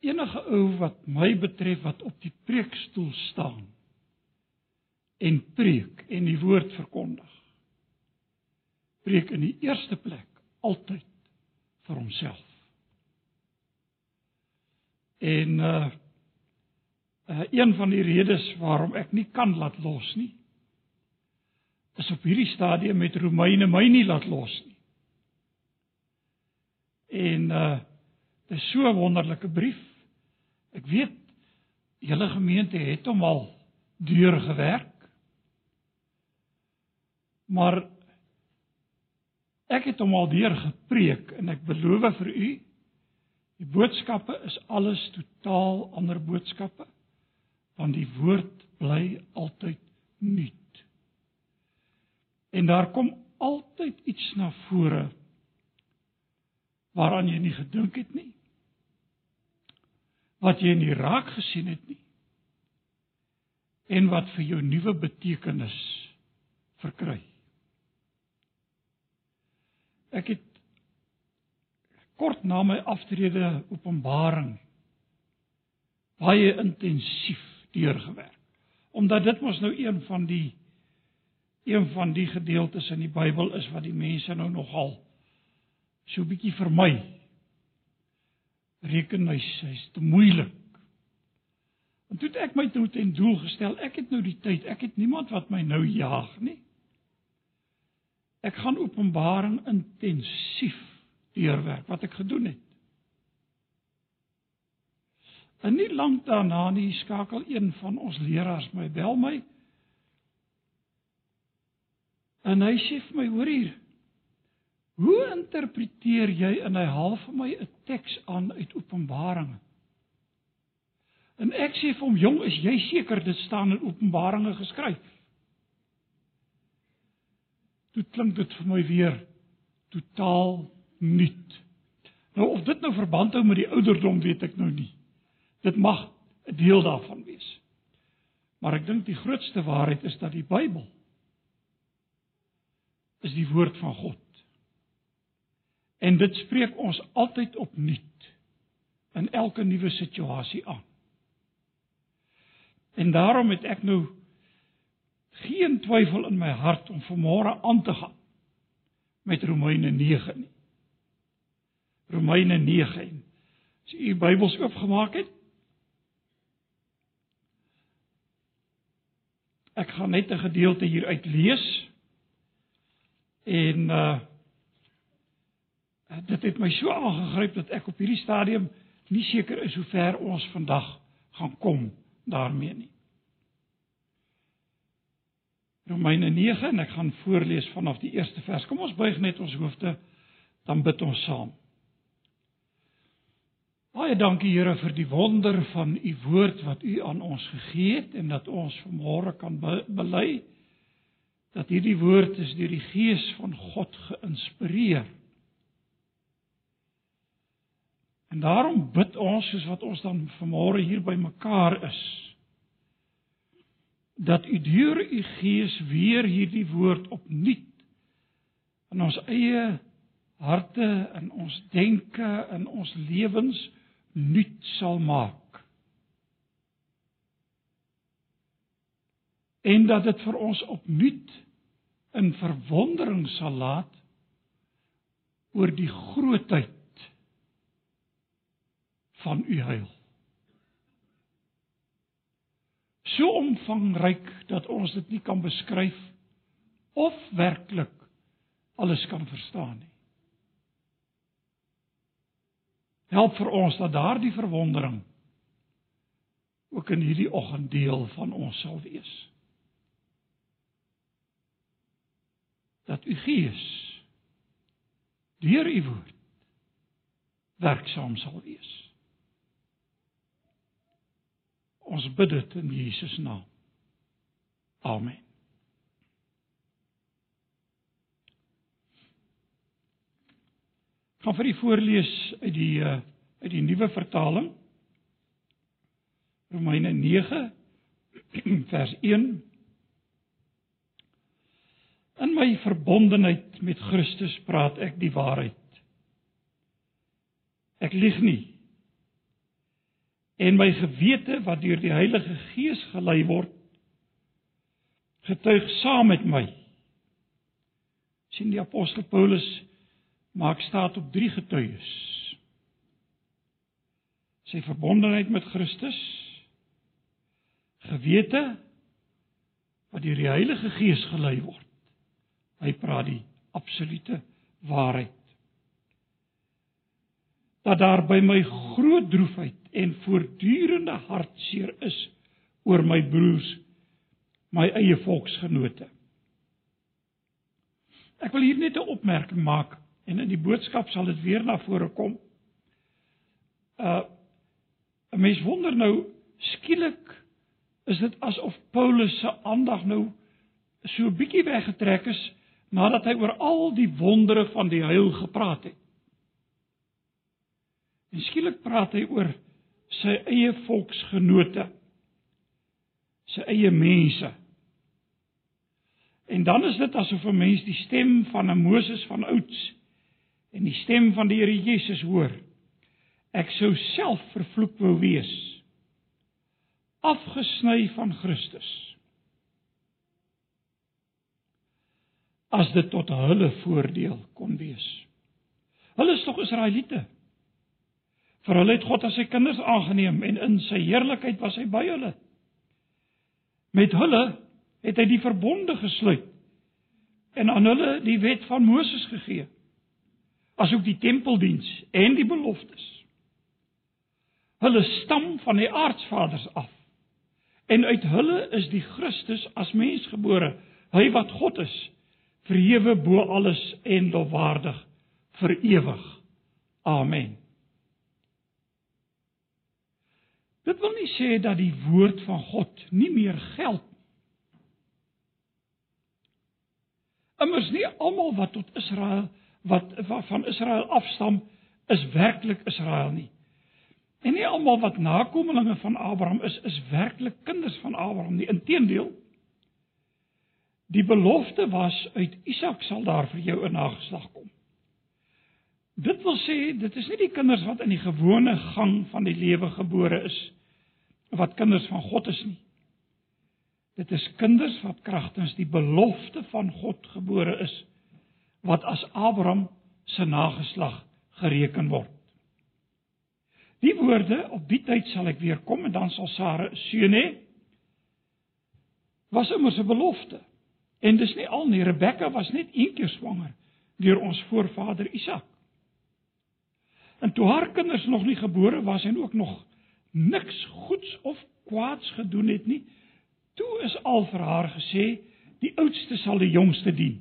enige ou wat my betref wat op die preekstoel staan en preek en die woord verkondig preek in die eerste plek altyd vir homself. En uh, uh een van die redes waarom ek nie kan laat los nie is op hierdie stadium met Romeine my nie laat los nie. En uh dis so 'n wonderlike brief. Ek weet julle gemeente het hom al deurgewerk. Maar Ek het hom al deur gepreek en ek beloof vir u die boodskappe is alles totaal ander boodskappe want die woord bly altyd nuut. En daar kom altyd iets na vore waaraan jy nie gedink het nie. Wat jy nie raak gesien het nie. En wat vir jou nuwe betekenis verkry. Ek het kort na my aftrede Openbaring baie intensief deurgewerk. Omdat dit mos nou een van die een van die gedeeltes in die Bybel is wat die mense nou nogal so bietjie vermy. Reken hy hy's te moeilik. En toe het ek my toe ten doel gestel, ek het nou die tyd, ek het niemand wat my nou jaag nie. Ek gaan Openbaring intensief deurwerk wat ek gedoen het. En nie lank daarna nie skakel een van ons leraars my bel my. En hy sê vir my, hoor hier. Hoe interpreteer jy in hy half vir my 'n teks aan uit Openbaring? En ek sê vir hom, jong, is jy seker dit staan in Openbaringe geskryf? toe klink dit vir my weer totaal nuut. Nou of dit nou verband hou met die ouderdom weet ek nou nie. Dit mag 'n deel daarvan wees. Maar ek dink die grootste waarheid is dat die Bybel is die woord van God. En dit spreek ons altyd opnuut in elke nuwe situasie aan. En daarom het ek nou geen twyfel in my hart om vanmôre aan te gaan met Romeine 9 nie. Romeine 9. As u Bybels oopgemaak het, ek gaan net 'n gedeelte hier uit lees en uh dit het my so aangegryp dat ek op hierdie stadium nie seker is hoe ver ons vandag gaan kom daarmee nie. Romeine 9 en ek gaan voorlees vanaf die eerste vers. Kom ons buig net ons hoofde dan bid ons saam. Baie dankie Here vir die wonder van u woord wat u aan ons gegee het en dat ons vanmôre kan be bely dat hierdie woord is deur die gees van God geïnspireer. En daarom bid ons soos wat ons dan vanmôre hier by mekaar is dat u deur u gees weer hierdie woord opnuut in ons eie harte en ons denke en ons lewens nuut sal maak. En dat dit vir ons opnuut in verwondering sal laat oor die grootheid van u heil. so omvangryk dat ons dit nie kan beskryf of werklik alles kan verstaan nie. Help vir ons dat daardie verwondering ook in hierdie oggend deel van ons sal wees. Dat u Gees deur u woord werksaam sal wees. Ons bid dit in Jesus naam. Amen. Gaan vir u voorlees uit die uh, uit die nuwe vertaling. Romeine 9 vers 1 In my verbondenheid met Christus praat ek die waarheid. Ek lieg nie. En my gewete wat deur die Heilige Gees gelei word getuig saam met my. sien die apostel Paulus maak staat op drie getuies. Sy verbondenheid met Christus, gewete wat deur die Heilige Gees gelei word. Hy praat die absolute waarheid. Dat daar by my groot droefheid en voortdurende hartseer is oor my broers, my eie volksgenote. Ek wil hier net 'n opmerking maak en in die boodskap sal dit weer na vore kom. Uh 'n mens wonder nou skielik is dit asof Paulus se aandag nou so 'n bietjie weggetrek is nadat hy oor al die wondere van die heil gepraat het. En skielik praat hy oor sy eie volksgenote, sy eie mense. En dan is dit asof 'n mens die stem van 'n Moses van ouds en die stem van die Here Jesus hoor. Ek sou self vervloek wou wees afgesny van Christus. As dit tot hulle voordeel kon wees. Hulle is tog Israeliete. Vir hulle het God as sy kinders aangeneem en in sy heerlikheid was hy by hulle. Met hulle het hy die verbonde gesluit en aan hulle die wet van Moses gegee asook die tempeldiens en die beloftes. Hulle stam van die aardsvaders af. En uit hulle is die Christus as mens gebore, hy wat God is, verhewe bo alles en lofwaardig vir ewig. Amen. Dit wil nie sê dat die woord van God nie meer geld Immers nie almal wat tot Israel wat van Israel afstam is werklik Israel nie. En nie almal wat nakommelinge van Abraham is is werklik kinders van Abraham nie. Inteendeel die belofte was uit Isak sal daar vir jou 'n nageslag kom. Dit wil sê dit is nie die kinders wat in die gewone gang van die lewe gebore is wat kinders van God is nie. Dit is kinders wat kragtens die belofte van God gebore is wat as Abraham se nageslag gereken word. Die woorde op die tyd sal ek weer kom en dan sal Sara seun hê. Was immers 'n belofte. En dis nie al nie, Rebekka was net een keer swanger deur ons voorvader Isak. En toe haar kinders nog nie gebore was en ook nog niks goeds of kwaads gedoen het nie, Toe is al vir haar gesê, die oudste sal die jongste dien.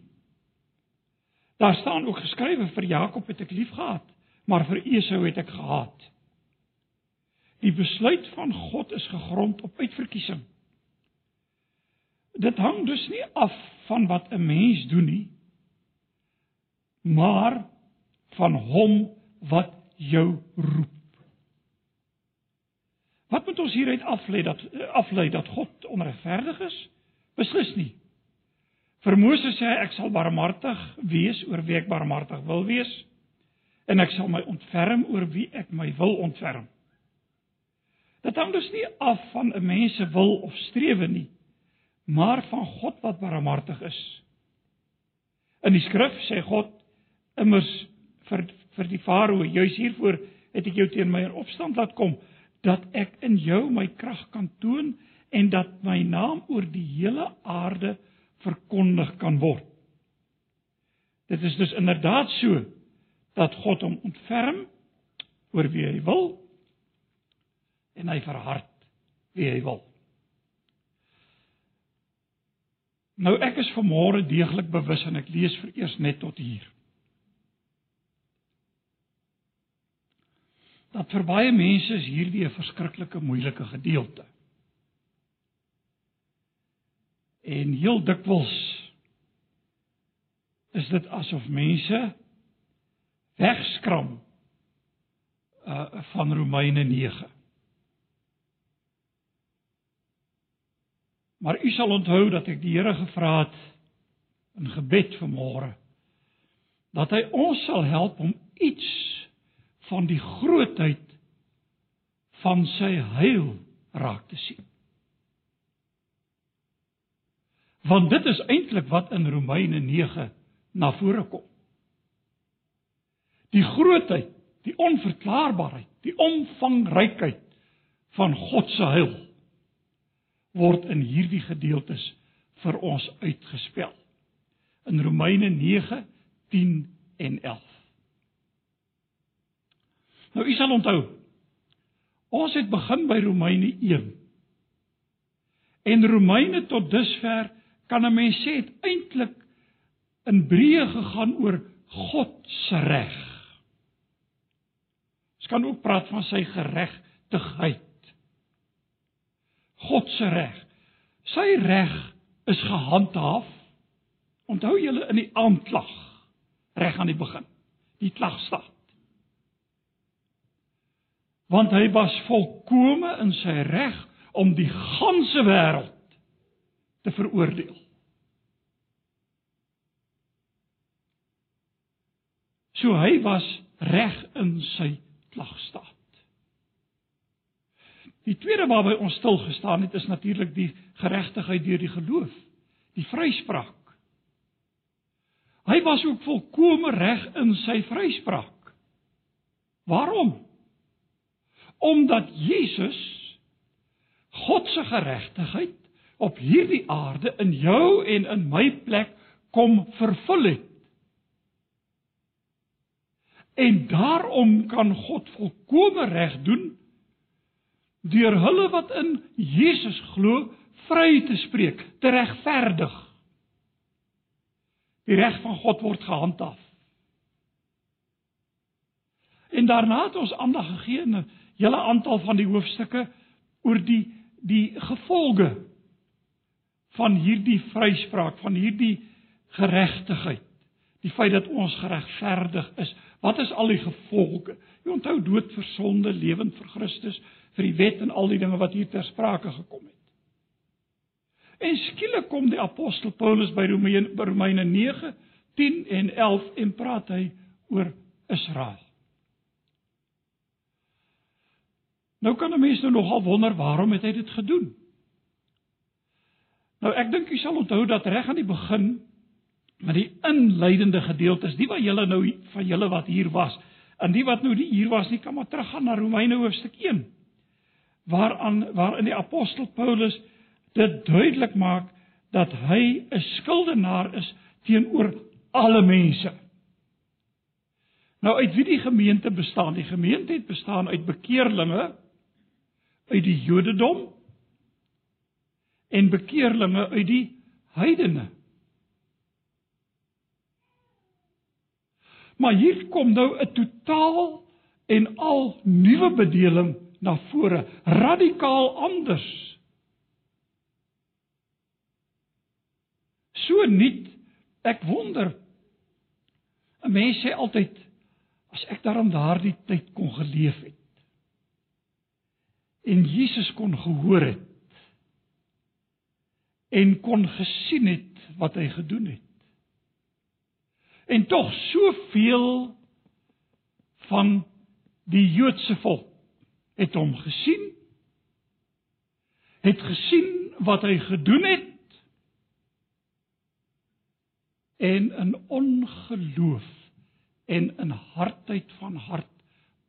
Daar staan ook geskrywe vir Jakob het ek liefgehad, maar vir Esau het ek gehaat. Die besluit van God is gegrond op uitverkiesing. Dit hang dus nie af van wat 'n mens doen nie, maar van hom wat jou roep. Wat moet ons hieruit aflei dat aflei dat God onregverdig is? Beslis nie. Vir Moses sê hy ek sal barmhartig wees oor wie ek barmhartig wil wees en ek sal my ontferm oor wie ek my wil ontferm. Dit hang dus nie af van 'n mens se wil of strewe nie, maar van God wat barmhartig is. In die skrif sê God immers vir vir die farao, juis hiervoor het ek jou teen my in opstand laat kom dat ek in jou my krag kan toon en dat my naam oor die hele aarde verkondig kan word. Dit is dus inderdaad so dat God hom ontferm oor wie hy wil en hy verhard wie hy wil. Nou ek is vanmôre deeglik bewus en ek lees vir eers net tot hier. Dat vir baie mense is hierdie 'n verskriklike moeilike gedeelte. En heel dikwels is dit asof mense wegskram uh van Romeine 9. Maar u sal onthou dat ek die Here gevra het in gebed vanmôre dat hy ons sal help om iets van die grootheid van sy heil raak te sien. Want dit is eintlik wat in Romeine 9 na vore kom. Die grootheid, die onverklaarbaarheid, die omvangrykheid van God se heil word in hierdie gedeeltes vir ons uitgespel. In Romeine 9, 10 en 11. Nou u sal onthou, ons het begin by Romeine 1. En Romeine tot dusver kan 'n mens sê het eintlik in breë gegaan oor God se reg. Ons kan ook praat van sy geregtigheid. God se reg. Sy reg is gehandhaaf. Onthou julle in die aanklag reg aan die begin. Die klagstaat. Want hy was volkome in sy reg om die ganse wêreld te veroordeel. So hy was reg in sy klagstaat. Die tweede waarby ons stil gestaan het is natuurlik die geregtigheid deur die geloof, die vryspraak. Hy was ook volkome reg in sy vryspraak. Waarom? Omdat Jesus God se geregtigheid op hierdie aarde in jou en in my plek kom vervul het. En daarom kan God volkome reg doen deur hulle wat in Jesus glo vry te spreek, te regverdig. Die reg van God word gehandhaaf. En daarna het ons aandag gegee aan 'n hele aantal van die hoofstukke oor die die gevolge van hierdie vryspraak, van hierdie geregtigheid. Die feit dat ons geregverdig is. Wat is al die gevolge? Jy onthou dood vir sonde, lewend vir Christus, vir die wet en al die dinge wat hier ter sprake gekom het. En skielik kom die apostel Paulus by Romeine Romeine 9, 10 en 11 en praat hy oor Israel. Nou kan 'n mens nou nogal wonder waarom het hy dit gedoen? Nou ek dink jy sal onthou dat reg aan die begin met die inleidende gedeeltes, die wat julle nou van julle wat hier was, en die wat nou die hier was, nie kan maar teruggaan na Romeine hoofstuk 1 waaraan waarin die apostel Paulus dit duidelik maak dat hy 'n skuldenaar is teenoor alle mense. Nou uit wie die gemeente bestaan? Die gemeente het bestaan uit bekeerlinge uit die Jodendom en bekeerlinge uit die heidene. Maar hier kom nou 'n totaal en al nuwe bedeling na vore, radikaal anders. So nuut, ek wonder 'n mens sê altyd as ek daarom daardie tyd kon geleef het en Jesus kon gehoor het en kon gesien het wat hy gedoen het. En tog soveel van die Joodse volk het hom gesien het gesien wat hy gedoen het en in ongeloof en in hartheid van hart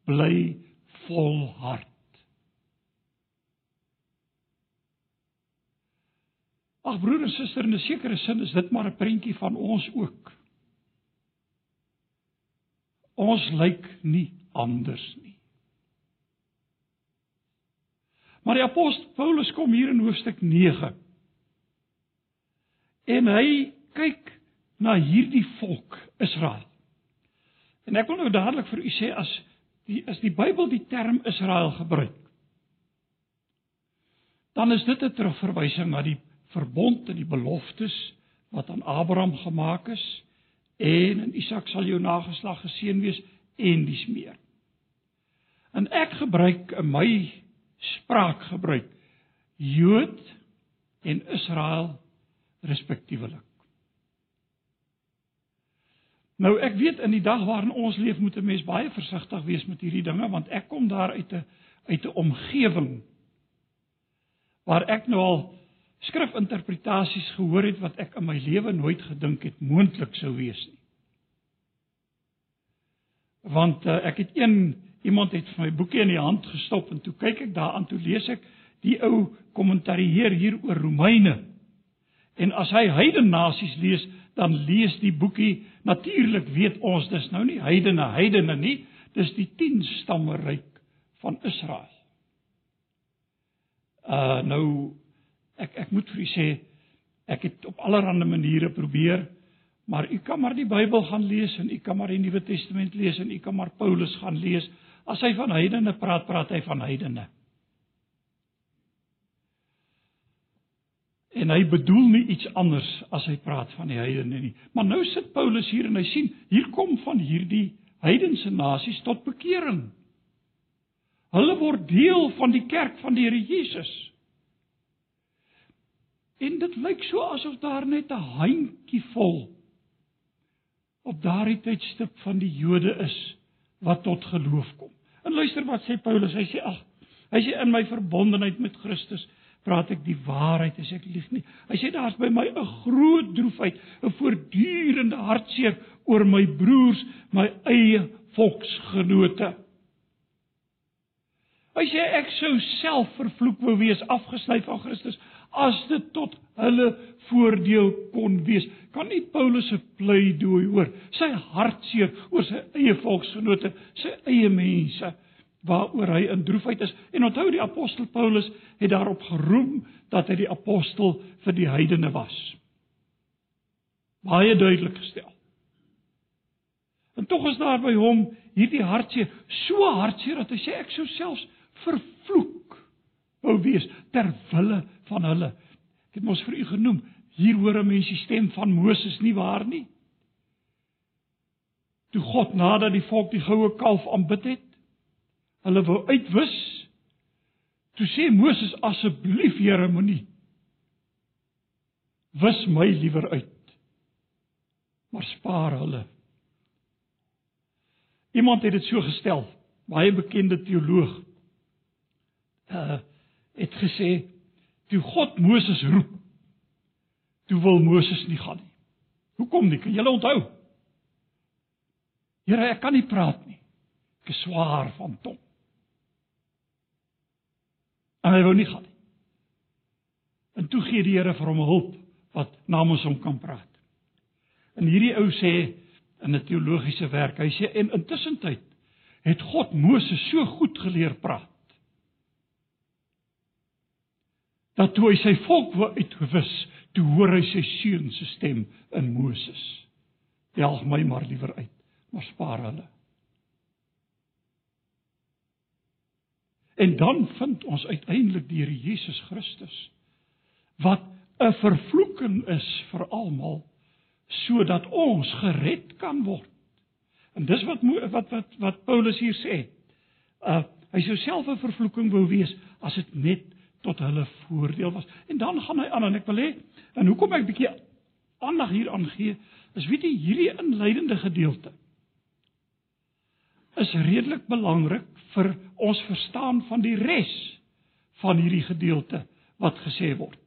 bly volhard Ag broer en suster, in 'n sekere sin is dit maar 'n prentjie van ons ook. Ons lyk nie anders nie. Maar die apostel Paulus kom hier in hoofstuk 9. En hy kyk na hierdie volk Israel. En ek wil nou dadelik vir u sê as die as die Bybel die term Israel gebruik, dan is dit 'n terugverwysing na die verbond en die beloftes wat aan Abraham gemaak is en in Isak sal jou nageslag geseën wees en dis meer. En ek gebruik in my spraak gebruik Jood en Israel respektiewelik. Nou ek weet in die dag waarin ons leef moet 'n mens baie versigtig wees met hierdie dinge want ek kom daar uit 'n uit 'n omgewing waar ek nou al skrifinterpretasies gehoor het wat ek in my lewe nooit gedink het moontlik sou wees nie. Want uh, ek het een iemand het vir my boekie in die hand gestop en toe kyk ek daaraan toe lees ek die ou kommentarieer hier oor Romeine. En as hy heidene nasies lees, dan lees die boekie natuurlik weet ons dis nou nie heidene heidene nie, dis die 10 stamme ryk van Israel. Uh nou ek ek moet vir u sê ek het op allerlei maniere probeer maar u kan maar die Bybel gaan lees en u kan maar die Nuwe Testament lees en u kan maar Paulus gaan lees. As hy van heidene praat praat hy van heidene. En hy bedoel nie iets anders as hy praat van die heidene nie. Maar nou sit Paulus hier en hy sien hier kom van hierdie heidense nasies tot bekering. Hulle word deel van die kerk van die Here Jesus En dit lyk so asof daar net 'n handjie vol op daardie tydstip van die Jode is wat tot geloof kom. En luister wat sê Paulus, hy sê ag, hy sê in my verbondenheid met Christus praat ek die waarheid as ek lieg nie. Hy sê daar's by my 'n groot droefheid, 'n voortdurende hartseer oor my broers, my eie volksgenote. Hy sê ek sou self vervloek wou wees afgesny van Christus as dit tot hulle voordeel kon wees. Kan nie Paulus se pleidooi hoor, sy hartseer oor sy eie volksgenote, sy eie mense waaroor hy in droefheid is. En onthou die apostel Paulus het daarop geroem dat hy die apostel vir die heidene was. Baie duidelik gestel. En tog is daar by hom hierdie hartseer, so hartseer dat hy sê ek sou selfs vervloek wou wees ter wille van hulle. Ek het mos vir u genoem, hier hoor 'n mens die stem van Moses nie waar nie. Toe God nadat die volk die goue kalf aanbid het, hulle wou uitwis. Toe sê Moses asseblief Here moenie wis my liewer uit. Maar spaar hulle. Iemand het dit so gestel, baie bekende teoloog. Uh het gesê toe God Moses roep, toe wil Moses nie gaan nie. Hoekom nie? Kan julle onthou? Here, ek kan nie praat nie. Ek is swaar van tong. En hy wou nie gaan nie. En toe gee die Here vir hom hulp wat namens hom kan praat. En hierdie ou sê in 'n teologiese werk, hy sê en intussen tyd het God Moses so goed geleer praat dat toe hy sy volk wou uitgewis, toe hoor hy sy seun se stem in Moses. Help my maar liewer uit, maar spaar hulle. En dan vind ons uiteindelik die Here Jesus Christus wat 'n vervloeking is vir almal sodat ons gered kan word. En dis wat wat wat wat Paulus hier sê. Uh hy sou self 'n vervloeking wou wees as dit net tot hulle voordeel was. En dan gaan hy aan en ek wil hê en hoekom ek bietjie aandag hier aan gee, is weet jy hierdie inleidende gedeelte is redelik belangrik vir ons verstaan van die res van hierdie gedeelte wat gesê word.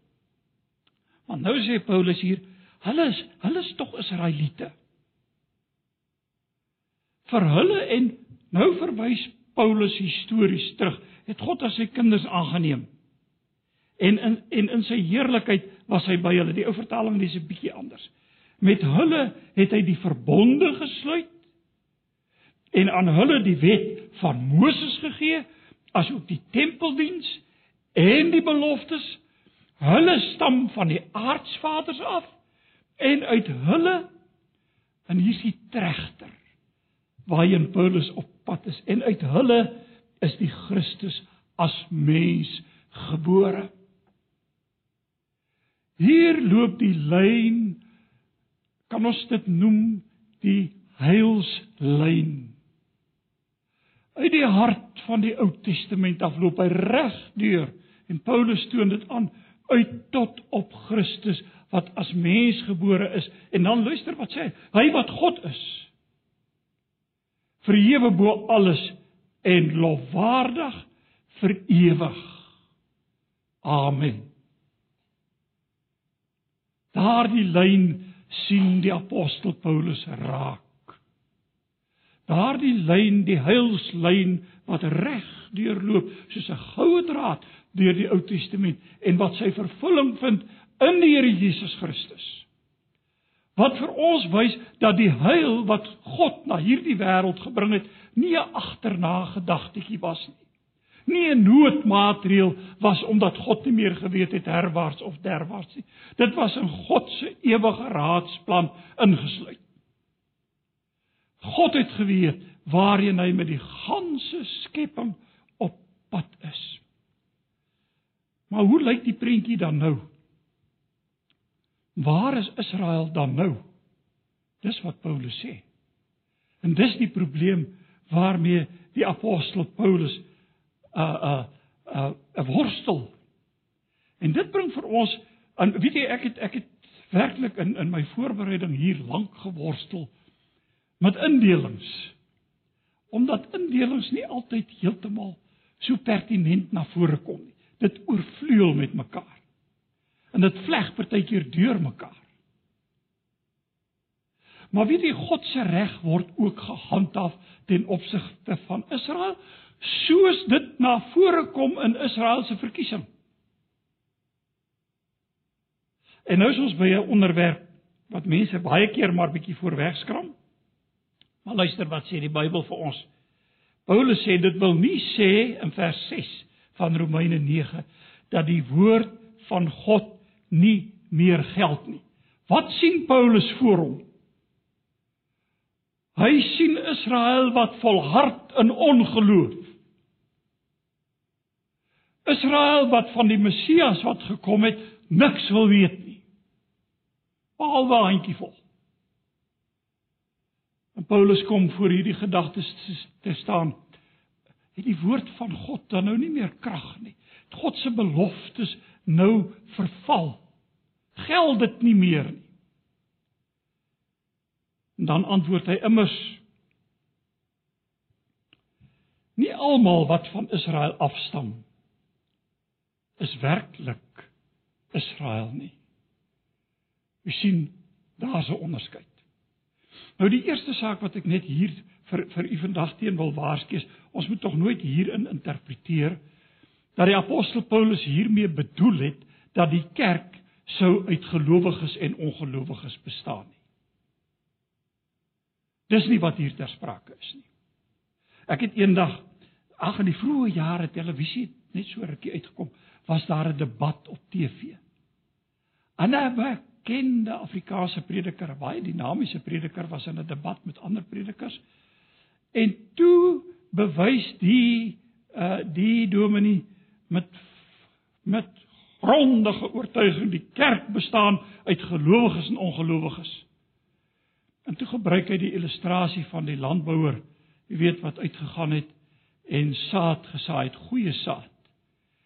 Want nou sê Paulus hier, hulle is hulle is tog Israeliete. Vir hulle en nou verwys Paulus histories terug, het God as sy kinders aangeneem en in en in sy heerlikheid was hy by hulle. Die ou vertaling lees 'n bietjie anders. Met hulle het hy die verbonde gesluit en aan hulle die wet van Moses gegee, asook die tempeldiens en die beloftes. Hulle stam van die aardsvaders af en uit hulle en hier is die tregter waarheen Paulus op pad is en uit hulle is die Christus as mens gebore. Hier loop die lyn kan ons dit noem die heilslyn. Uit die hart van die Ou Testament af loop hy reg deur en Paulus toon dit aan uit tot op Christus wat as mens gebore is en dan luister wat sê hy hy wat God is verhewe bo alles en lofwaardig vir ewig. Amen. Daardie lyn sien die apostel Paulus raak. Daardie lyn, die heilslyn wat reg deurloop soos 'n goue draad deur die Ou Testament en wat sy vervulling vind in die Here Jesus Christus. Wat vir ons wys dat die heil wat God na hierdie wêreld gebring het, nie 'n agterna gedagtetjie was nie. Nie 'n noodmaatreël was omdat God nie meer geweet het herwaarts of derwaarts nie. Dit was in God se ewige raadsplan ingesluit. God het geweet waarheen hy met die ganse skepping op pad is. Maar hoe lyk die prentjie dan nou? Waar is Israel dan nou? Dis wat Paulus sê. En dis die probleem waarmee die apostel Paulus uh uh uh worstel. En dit bring vir ons aan weet jy ek het ek het werklik in in my voorbereiding hier lank geworstel met indelings. Omdat indelings nie altyd heeltemal so pertinent na vore kom nie. Dit oorvleuel met mekaar. En dit vleg partykeer deur mekaar. Maar weet jy God se reg word ook gehandhaaf ten opsigte van Israel soos dit na vore kom in Israel se verkiesing. En nou is ons by 'n onderwerp wat mense baie keer maar bietjie voorwegskram. Maar luister wat sê die Bybel vir ons. Paulus sê dit wil nie sê in vers 6 van Romeine 9 dat die woord van God nie meer geld nie. Wat sien Paulus voor hom? Hy sien Israel wat volhard in ongeloof. Israel wat van die Messias wat gekom het niks wil weet nie. Behalwe handjievol. En Paulus kom voor hierdie gedagtes te staan. Het die woord van God dan nou nie meer krag nie? God se beloftes nou verval. Geld dit nie meer nie. En dan antwoord hy immers Nie almal wat van Israel afstam is werklik Israel nie. U sien, daar's 'n onderskeid. Nou die eerste saak wat ek net hier vir vir u vandag teen wil waarsku is, ons moet tog nooit hierin interpreteer dat die apostel Paulus hiermee bedoel het dat die kerk sou uit gelowiges en ongelowiges bestaan nie. Dis nie wat hier ter sprake is nie. Ek het eendag ag in die vroeë jare televisie net so rukkie uitgekom, was daar 'n debat op TV. En 'n bekende Afrikaanse prediker, baie dinamiese prediker was in 'n debat met ander predikers. En toe bewys die uh die dominee met met grondige oortuiging die kerk bestaan uit gelowiges en ongelowiges. En toe gebruik hy die illustrasie van die landbouer, jy weet wat uitgegaan het en saad gesaai het, goeie saad.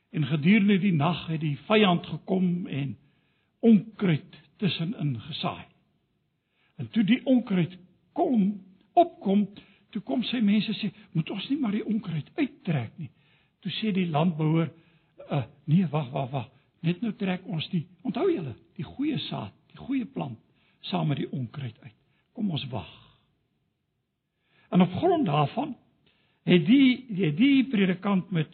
En gedurende die nag het die vyand gekom en onkruid tussenin gesaai. En toe die onkruid kom, opkom, toe kom sy mense sê, "Moet ons nie maar die onkruid uittrek nie." Toe sê die landbouer, "Uh, nee, wag, wag, wag. Net nou trek ons die, onthou julle, die goeie saad, die goeie plant saam met die onkruid uit. Kom ons wag." En op grond daarvan het die die, die predikant met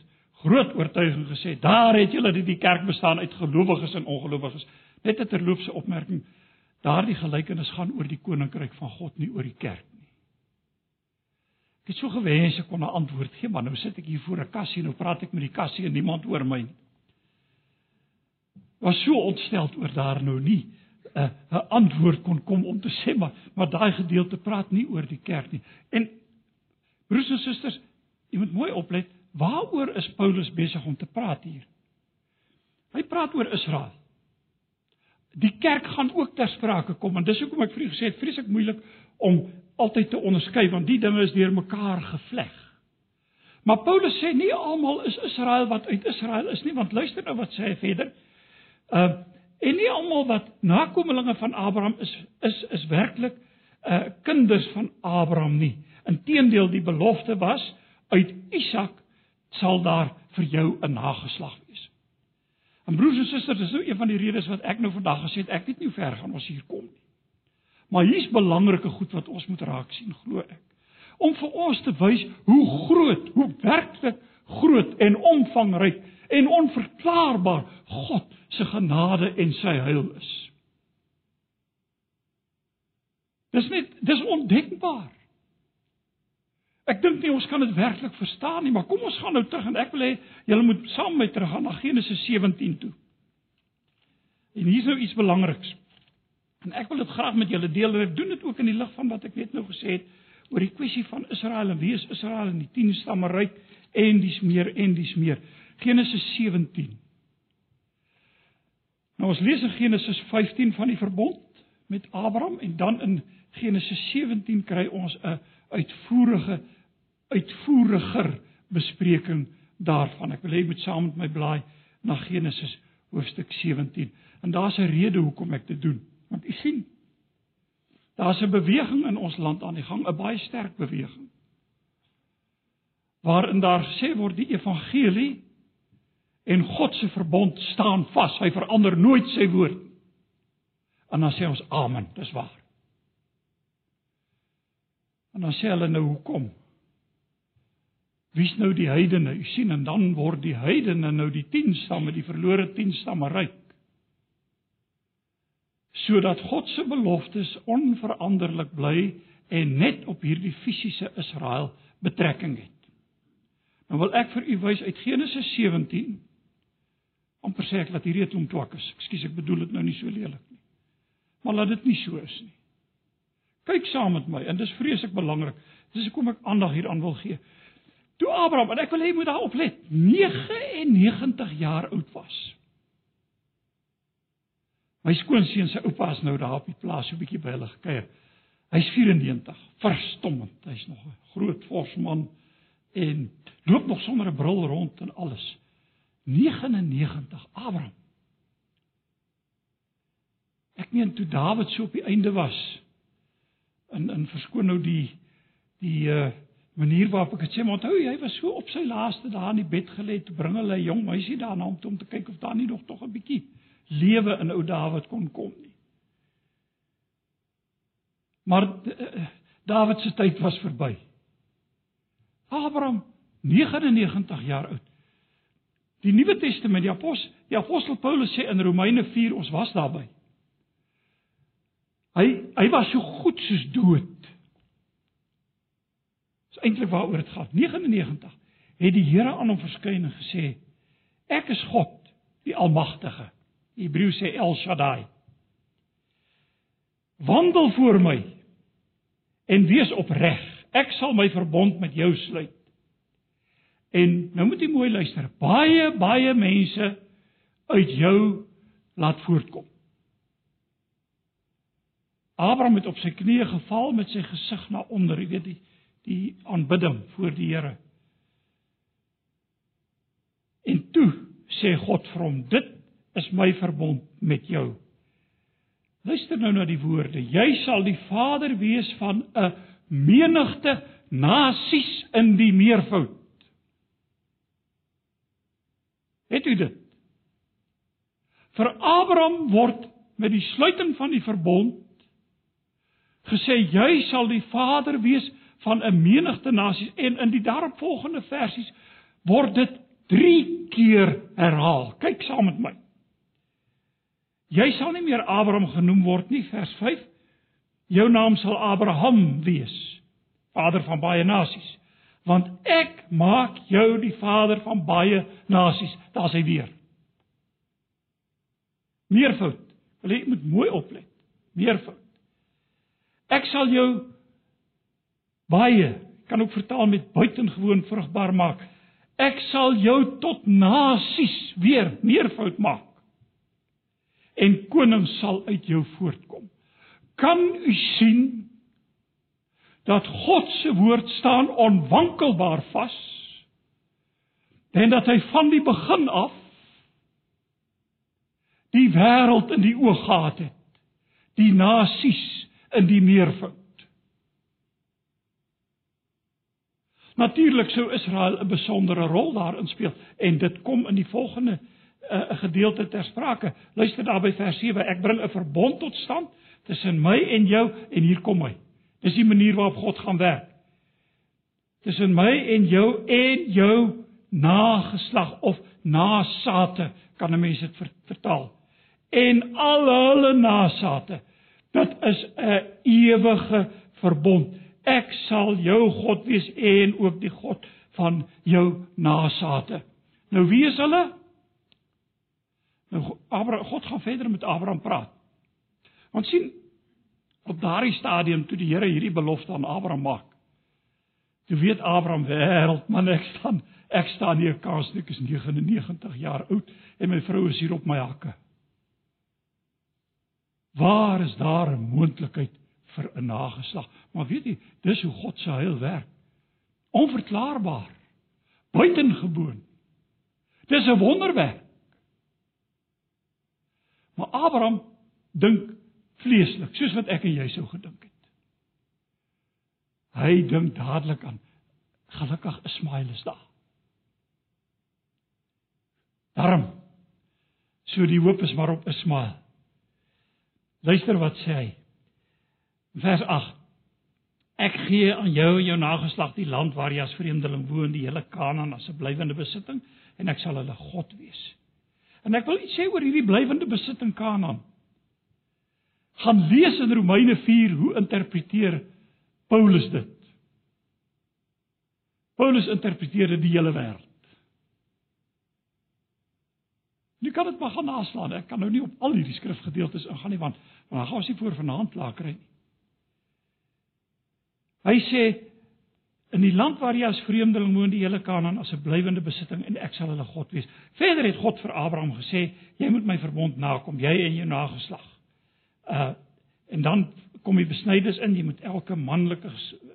groot oortuiging gesê, "Daar het julle die, die kerk bestaan uit gelowiges en ongelowiges." Net 'n terloopse opmerking. Daardie gelykenis gaan oor die koninkryk van God, nie oor die kerk nie. Ek het so gewens ek kon 'n antwoord gee, maar nou sit ek hier voor 'n kassie en nou praat ek met die kassie en niemand hoor my nie. Was so ontsteld oor daar nou nie 'n 'n antwoord kon kom om te sê maar maar daai gedeelte praat nie oor die kerk nie. En broers en susters, jy moet mooi oplet, waaroor is Paulus besig om te praat hier? Hy praat oor Israel die kerk gaan ook ter sprake kom en dis hoekom ek vir u gesê het vreeslik moeilik om altyd te onderskei want die dinge is deur mekaar gevleg. Maar Paulus sê nie almal is Israel wat uit Israel is nie want luister nou wat sê hy verder. Uh en nie almal wat nakommelinge van Abraham is is is werklik uh kinders van Abraham nie. Inteendeel die belofte was uit Isak sal daar vir jou 'n nageslag wees. En broers en susters, dis nou een van die redes wat ek nou vandag gesê het, ek weet nie hoe ver gaan ons hier kom nie. Maar hier's belangrike goed wat ons moet raak sien, glo ek. Om vir ons te wys hoe groot, hoe werklik groot en omvangryk en onverklaarbaar God se genade en sy heil is. Dis net dis ondenkbaar. Ek dink nie ons kan dit werklik verstaan nie, maar kom ons gaan nou terug en ek wil hê julle moet saam met my teruggaan na Genesis 17 toe. En hier is nou iets belangriks. En ek wil dit graag met julle deel en ek doen dit ook in die lig van wat ek net nou gesê het oor die kwessie van Israel en wie is Israel en die 10 stamme ryk en dis meer en dis meer. Genesis 17. Nou ons lees in Genesis 15 van die verbond met Abraham en dan in Genesis 17 kry ons 'n uitvoerige uitvoeriger bespreking daarvan. Ek wil hê jy moet saam met my blaai na Genesis hoofstuk 17. En daar's 'n rede hoekom ek dit doen. Want u sien, daar's 'n beweging in ons land aan die gang, 'n baie sterk beweging. Waarin daar gesê word die evangelie en God se verbond staan vas. Hy verander nooit sy woord. En dan sê ons amen, dis waar. En dan sê hulle nou hoekom? Wie's nou die heidene? U sien en dan word die heidene nou die 10 stamme, die verlore 10 stamme ryk. Sodat God se beloftes onveranderlik bly en net op hierdie fisiese Israel betrekking het. Nou wil ek vir u wys uit Genesis 17 amper sê ek dat hierdie klomp twak is. Ekskuus, ek bedoel dit nou nie so lelik nie. Maar laat dit nie so is nie. Kyk saam met my en dis vreeslik belangrik. Dis hoekom ek aandag hieraan wil gee. Toe Abraham en ek wil hê jy moet daarop let, 99 jaar oud was. My skoonseun se oupa is nou daar op die plaas so 'n bietjie by hulle gekuier. Hy's 94, verstommend. Hy's nog 'n groot forsman en loop nog sonder 'n bril rond en alles. 99 Abraham. Ek meen toe Dawid so op die einde was, in in verskoon nou die die uh manier waarop ek dit sê maar onthou hy was so op sy laaste daar in die bed gelê toe bring hulle 'n jong meisie daarna om om te kyk of daar nie nog tog 'n bietjie lewe in ou Dawid kon kom nie. Maar uh, Dawid se tyd was verby. Abraham 99 jaar oud. Die Nuwe Testament, die apos die apostel Paulus sê in Romeine 4 ons was daarby. Hy hy was so goed soos dood. Dis eintlik waaroor dit gaan. 99 het die Here aan hom verskyn en gesê: Ek is God, die Almagtige. Hebreë sê El Shaddai. Wandel voor my en wees opreg. Ek sal my verbond met jou sluit. En nou moet jy mooi luister. Baie baie mense uit jou laat voortkom. Abraham het op sy knieë geval met sy gesig na onder, jy weet die die aanbidding voor die Here. En toe sê God vir hom: "Dit is my verbond met jou." Luister nou na die woorde: "Jy sal die vader wees van 'n menigte nasies in die meervoud." Het u dit? Vir Abraham word met die sluiting van die verbond gesê jy sal die vader wees van 'n menigte nasies en in die daaropvolgende versies word dit 3 keer herhaal. Kyk saam met my. Jy sal nie meer Abraham genoem word nie, vers 5. Jou naam sal Abraham wees, vader van baie nasies, want ek maak jou die vader van baie nasies. Daar's hy weer. Meervoud. Wil jy moet mooi oplet. Meervoud. Ek sal jou baie kan ook vertaal met buitengewoon vrugbaar maak. Ek sal jou tot nasies weer meervoud maak. En konings sal uit jou voortkom. Kan u sien dat God se woord staan onwankelbaar vas? En dat hy van die begin af die wêreld in die oog gehad het. Die nasies in die meervoud. Natuurlik sou Israel 'n besondere rol daarin speel en dit kom in die volgende 'n uh, gedeelte ter sprake. Luister daar by vers 7. Ek bring 'n verbond tot stand tussen my en jou en hier kom hy. Dis die manier waarop God gaan werk. Tussen my en jou en jou nageslag of nasate kan 'n mens dit vertaal. En al hulle nasate. Dit is 'n ewige verbond. Ek sal jou God wees en ook die God van jou nasate. Nou wie is hulle? Nou Abraham God gaan verder met Abraham praat. Want sien op daardie stadium toe die Here hierdie belofte aan Abraham maak. Toe weet Abraham wêreld man ek staan ek staan hier kans ek is 99 jaar oud en my vrou is hier op my hakke. Waar is daar 'n moontlikheid vir 'n nageslag? Maar weet jy, dis hoe God se heil werk. Onverklaarbaar. Buitengewoon. Dis 'n wonderwerk. Maar Abraham dink vleeslik, soos wat ek en jy sou gedink het. Hy dink dadelik aan gelukkig Ismael is daar. Daarom so die hoop is maar op Ismael. Luister wat sê hy. Vers 8. Ek gee aan jou en jou nageslag die land waar jy as vreemdeling woon, die hele Kanaan as 'n blywende besitting en ek sal hulle God wees. En ek wil iets sê oor hierdie blywende besitting Kanaan. Gaan lees in Romeine 4 hoe interpreteer Paulus dit. Paulus interpreteer dit die hele wêreld. Jy kan dit maar gaan naslaan. Ek kan nou nie op al hierdie skrifgedeeltes ingaan nie want maar dan gaan ons nie voor vanaand klaar kry nie. Hy sê in die land waar jy as vreemdeling woon, die hele Kanaan as 'n blywende besitting en ek sal hulle God wees. Verder het God vir Abraham gesê, jy moet my verbond nakom, jy en jou nageslag. Uh en dan kom die besnydenis in, jy moet elke manlike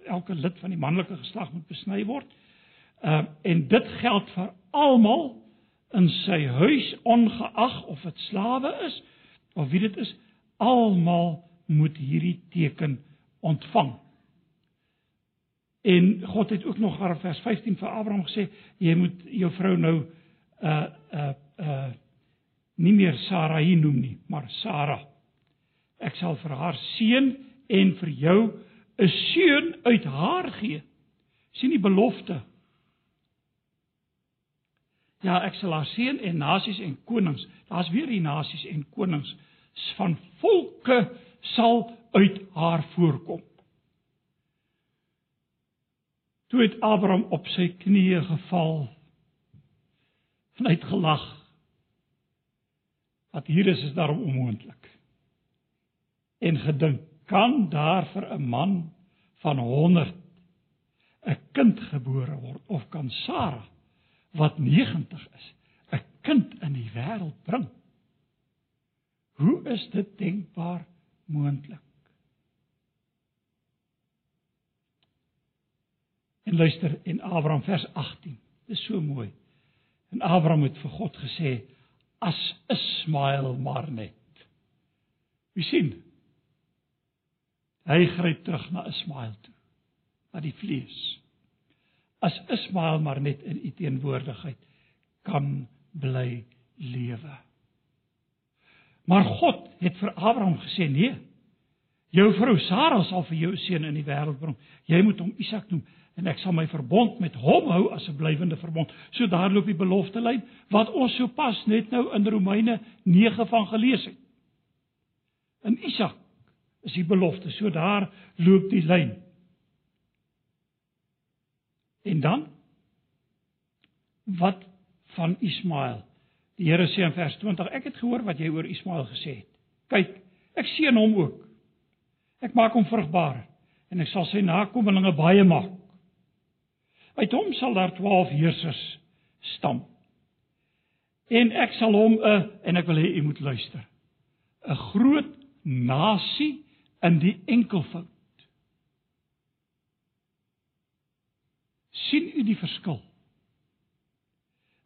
elke lid van die manlike geslag moet besny word. Uh en dit geld vir almal in sy huis ongeag of dit slawe is of wie dit is, almal moet hierdie teken ontvang. En God het ook nog in vers 15 vir Abraham gesê, jy moet jou vrou nou uh uh uh nie meer Sarai noem nie, maar Sara. Ek sal vir haar seun en vir jou 'n seun uit haar gee. sien die belofte Ja, ek sal haar seën en nasies en konings. Daar's weer die nasies en konings van volke sal uit haar voorkom. Toe het Abraham op sy knieë geval en uitgelag. Wat hier is is daarom onmoontlik. En gedink, kan daar vir 'n man van 100 'n kind gebore word of kan Sara wat 90 is, 'n kind in die wêreld bring. Hoe is dit denkbaar moontlik? En luister in Abraham vers 18. Dis so mooi. En Abraham het vir God gesê as Ismael maar net. Wie sien? Hy gryp terug na Ismael toe. Na die vlees as Ismael maar net in u teenwoordigheid kan bly lewe. Maar God het vir Abraham gesê nee. Jou vrou Sara sal vir jou seun in die wêreld bring. Jy moet hom Isak noem en ek sal my verbond met hom hou as 'n blywende verbond. So daar loop die belofte lyn wat ons sopas net nou in Romeine 9 van gelees het. In Isak is die belofte. So daar loop die lyn. En dan wat van Ismael? Die Here sê in vers 20: Ek het gehoor wat jy oor Ismael gesê het. Kyk, ek seën hom ook. Ek maak hom vrugbaar en ek sal sy nakommelinge baie maak. Uit hom sal daar 12 heersers stam. En ek sal hom 'n en ek wil hê u moet luister. 'n groot nasie in die enkelvoud sien u die verskil?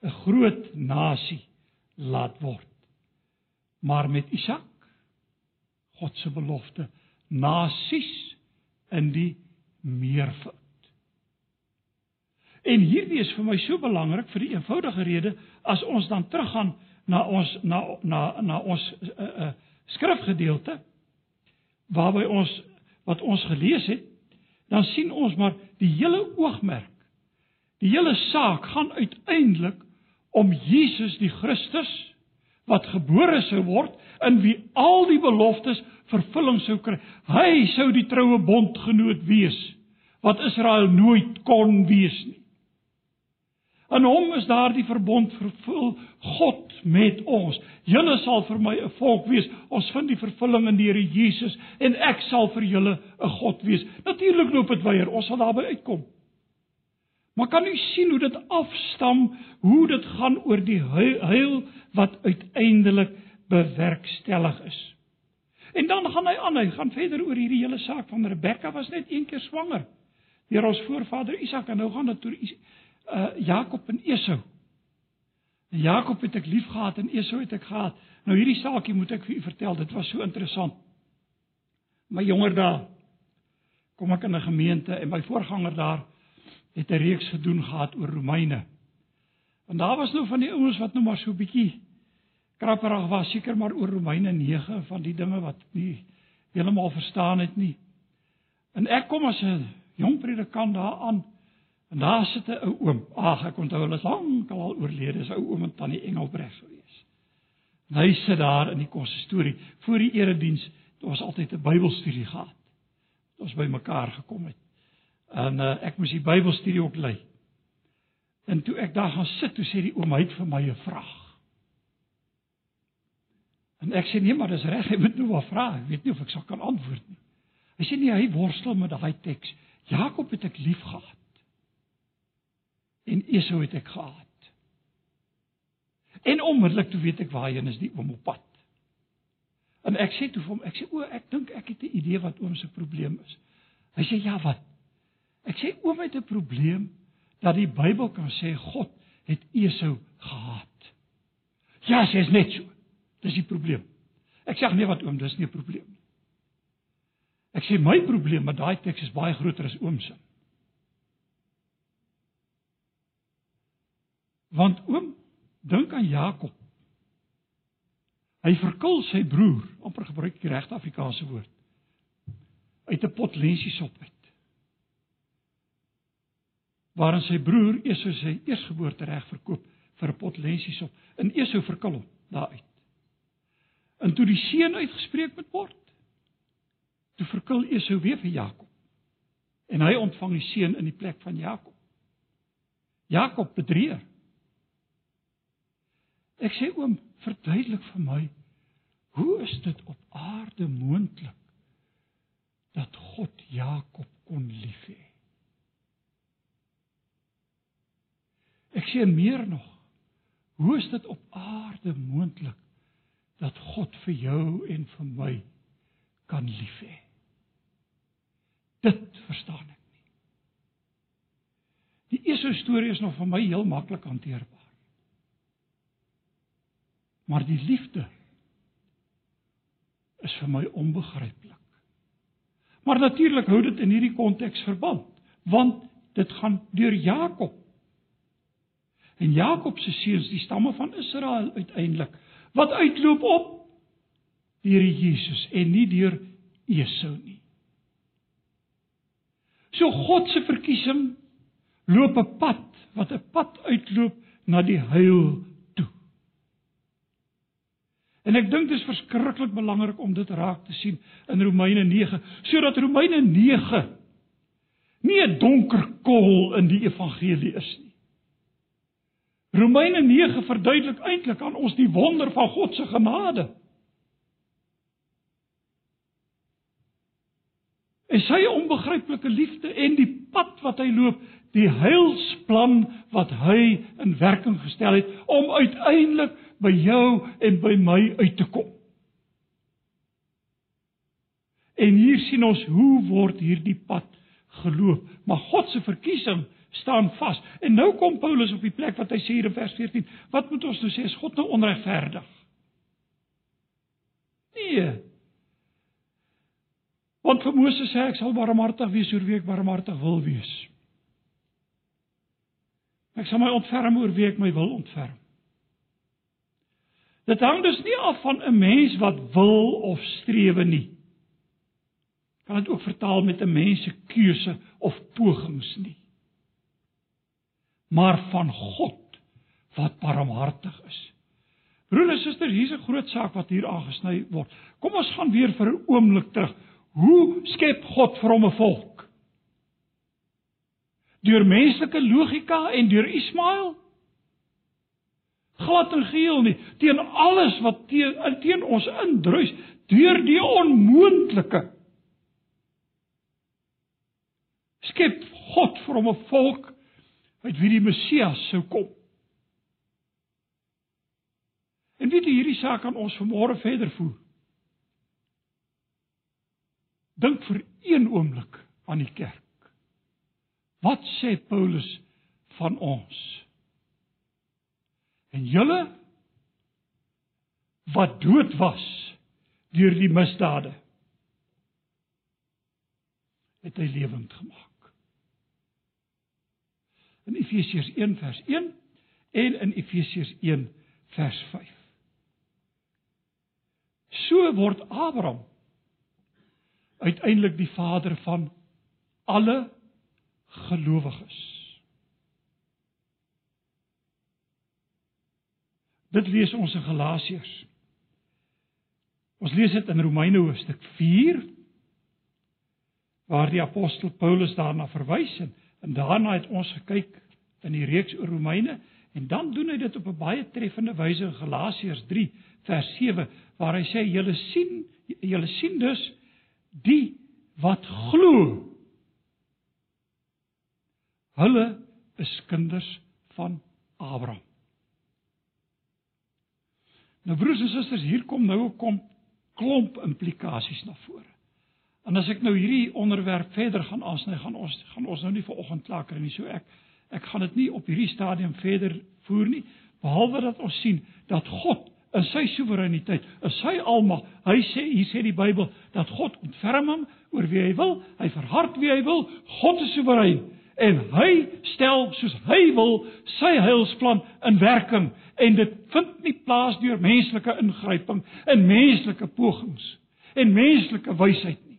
'n Groot nasie laat word. Maar met Isak God se belofte nasies in die meervoud. En hierdie is vir my so belangrik vir die eenvoudige rede as ons dan teruggaan na ons na na na ons uh, uh, skrifgedeelte waarby ons wat ons gelees het, dan sien ons maar die hele oogmerk. Die hele saak gaan uiteindelik om Jesus die Christus wat gebore sou word in wie al die beloftes vervulling sou kry. Hy sou die troue bondgenoot wees wat Israel nooit kon wees nie. In hom is daardie verbond vervul God met ons. Julle sal vir my 'n volk wees. Ons vind die vervulling in die Here Jesus en ek sal vir julle 'n God wees. Natuurlik loop dit weier. Ons sal daarby uitkom. Maar kan u sien hoe dit afstam, hoe dit gaan oor die heil wat uiteindelik bewerkstellig is. En dan gaan hy aan, hy gaan verder oor hierdie hele saak van Rebekka was net een keer swanger deur ons voorvader Isak en nou gaan dit oor uh Jakob en Esau. En Jakob het ek liefgehad en Esau het ek gehaat. Nou hierdie saakie moet ek vir u vertel, dit was so interessant. My jonger dae kom ek in 'n gemeente en my voorganger daar het 'n reeks gedoen gehad oor Romeine. En daar was nou van die ouens wat nou maar so bietjie krapperig was, seker maar oor Romeine 9 van die dinge wat nie heeltemal verstaan het nie. En ek kom as 'n jong predikant daar aan en daar sit 'n ou oom. Ag, ek onthou hulle is lank al oorlede, is ou oom en tannie Engelbreg gewees. En hy sit daar in die konsistorie voor die erediens. Dit was altyd 'n Bybelstudie gehad. Ons by mekaar gekom het. En uh, ek moes die Bybelstudie ook lei. En toe ek daar gaan sit, toe sê die oom hy het vir my 'n vraag. En ek sê nee, maar dis reg, jy moet nou maar vra. Ek weet nie of ek sal kan antwoord nie. Hy sê nee, hy worstel met daai teks. Jakob het ek lief gehad. En Esau het ek gehaat. En onmiddellik toe weet ek waarheen is die oom op pad. En ek sê toe vir hom, ek sê o, ek dink ek het 'n idee wat oom se probleem is. Hy sê ja, wat? Ek sê oom het 'n probleem dat die Bybel kan sê God het Esau gehaat. Ja, sê is net so. Dis die probleem. Ek sê nee wat oom, dis nie 'n probleem nie. Ek sê my probleem met daai teks is baie groter as oom se. Want oom dink aan Jakob. Hy verkil sy broer, amper gebruik die regte Afrikaanse woord. uit 'n pot lensiesop uit waarin sy broer Esau sy eersgeboorte reg verkoop vir 'n pot lensies op. In Esau verkil hom daaruit. En toe die seun uitgespreek moet word, toe verkil Esau weer vir Jakob. En hy ontvang die seun in die plek van Jakob. Jakob bedrieër. Ek sê oom, verduidelik vir my, hoe is dit op aarde moontlik dat God Jakob kon liefhê? Ek sê meer nog. Hoe is dit op aarde moontlik dat God vir jou en vir my kan lief hê? Dit verstaan ek nie. Die eerste storie is nog vir my heel maklik hanteerbaar. Maar die liefde is vir my onbegryplik. Maar natuurlik hou dit in hierdie konteks verband, want dit gaan deur Jakob en Jakob se seuns, die stamme van Israel uiteindelik, wat uitloop op deur Jesus en nie deur Esau nie. So God se verkiesing loop 'n pad wat 'n pad uitloop na die heil toe. En ek dink dit is verskriklik belangrik om dit raak te sien in Romeine 9, sodat Romeine 9 nie 'n donker kol in die evangelie is nie. Romeine 9 verduidelik eintlik aan ons die wonder van God se genade. En sy onbegryplike liefde en die pad wat hy loop, die heilsplan wat hy in werking gestel het om uiteindelik by jou en by my uit te kom. En hier sien ons hoe word hierdie pad geloop, maar God se verkiesing staan vas. En nou kom Paulus op die plek wat hy sê hier in vers 14, wat moet ons nou sê is God nou onregverdig? Nee. Want vir Moses sê ek sal barmhartig wees oor wie ek barmhartig wil wees. Ek sal my ontferm oor wie ek my wil ontferm. Dit hang dus nie af van 'n mens wat wil of strewe nie. Kan dit ook vertaal met 'n mens se keuse of pogings nie. Maar van God wat barmhartig is. Broers en susters, hier's 'n groot saak wat hier aangesny word. Kom ons gaan weer vir 'n oomblik terug. Hoe skep God vir hom 'n volk? Deur menslike logika en deur Ismael? glad en geheel nie teen alles wat teen teen ons indruis deur die onmoontlike skep God vir hom 'n volk uit wie die Messias sou kom. En weet jy hierdie saak kan ons vanmôre verder voer. Dink vir een oomblik aan die kerk. Wat sê Paulus van ons? En julle wat dood was deur die misdade het hy lewend gemaak. In Efesiërs 1 vers 1 en in Efesiërs 1 vers 5. So word Abraham uiteindelik die vader van alle gelowiges. Dit lees ons in Galasiërs. Ons lees dit in Romeine hoofstuk 4 waar die apostel Paulus daarna verwys en, en daarna het ons gekyk in die reeks oor Romeine en dan doen hy dit op 'n baie treffende wyse in Galasiërs 3 vers 7 waar hy sê julle sien julle sien dus die wat glo hulle is kinders van Abraham Nou broers en susters, hier kom nou 'n klomp implikasies na vore. En as ek nou hierdie onderwerp verder gaan aansny, gaan ons gaan ons nou nie vir oggend klaar kry nie. So ek ek gaan dit nie op hierdie stadium verder voer nie, behalwe dat ons sien dat God in sy soewereiniteit, in sy almag, hy sê hier sê die Bybel dat God ontferm hom oor wie hy wil, hy verhard wie hy wil, God is soewerein en hy stel soos hy wil sy heilsplan in werking en dit vind nie plaas deur menslike ingryping en menslike pogings en menslike wysheid nie.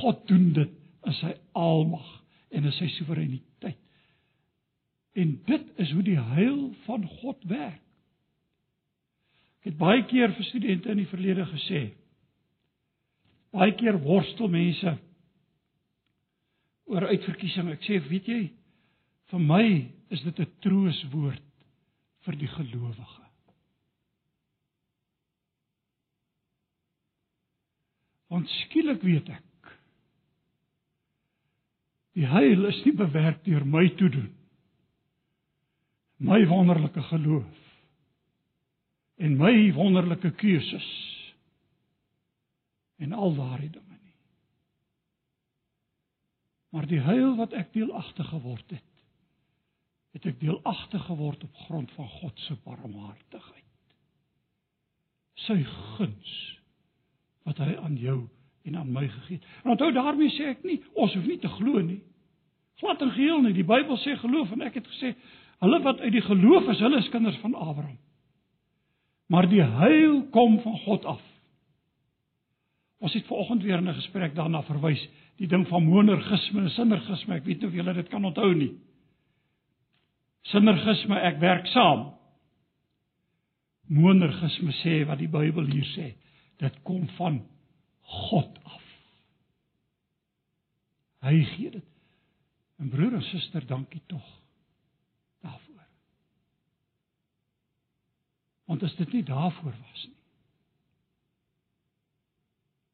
God doen dit in sy almag en in sy soewereiniteit. En dit is hoe die heil van God werk. Ek het baie keer vir studente in die verlede gesê. Baie keer worstel mense oor uitverkiesing. Ek sê, weet jy, vir my is dit 'n trooswoord vir die gelowige. Want skielik weet ek die heil is nie bewerk deur my toe doen. My wonderlike geloof en my wonderlike keuses en al daardie dinge nie. Maar die heil wat ek deelagtig geword het, het ek deelagtig geword op grond van God se barmhartigheid. Sy guns wat hy aan jou en aan my gegee het. En onthou daarmee sê ek nie ons hoef nie te glo nie. Glad en geheel nie. Die Bybel sê geloof en ek het gesê hulle wat uit die geloof is, hulle is kinders van Abraham. Maar die heil kom van God af. Ons het vanoggend weer in 'n gesprek daarna verwys, die ding van monergisme en sinergisme. Ek weet nie of julle dit kan onthou nie. Sinergisme ek werk saam. Monergisme sê wat die Bybel hier sê, dit kom van God af. Hy gee dit. En broer en suster, dankie tog daarvoor. Want as dit nie daarvoor was nie,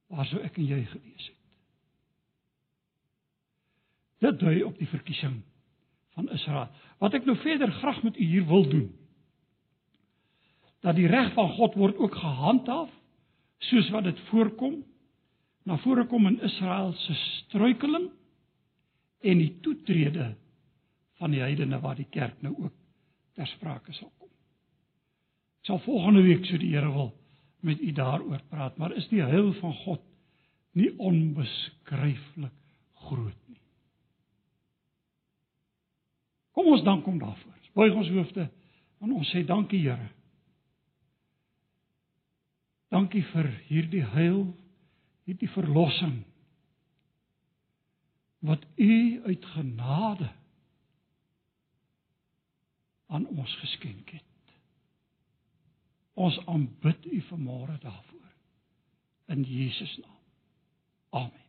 waar sou ek en jy gewees het? Dit dui op die verkiesing van Israel. Wat ek nou verder graag met u hier wil doen, dat die reg van God word ook gehandhaaf soos wat dit voorkom na vore kom in Israel se struikeling en die toetrede van die heidene waar die kerk nou ook ter sprake sal kom. Ek sal volgende week so die Here wil met u daaroor praat, maar is die heil van God nie onbeskryflik groot nie? Kom ons dank hom daarvoor. Buig ons hoofde en ons sê dankie Here. Dankie vir hierdie heil, hierdie verlossing wat U uit genade aan ons geskenk het. Ons aanbid U vanmôre daarvoor in Jesus naam. Amen.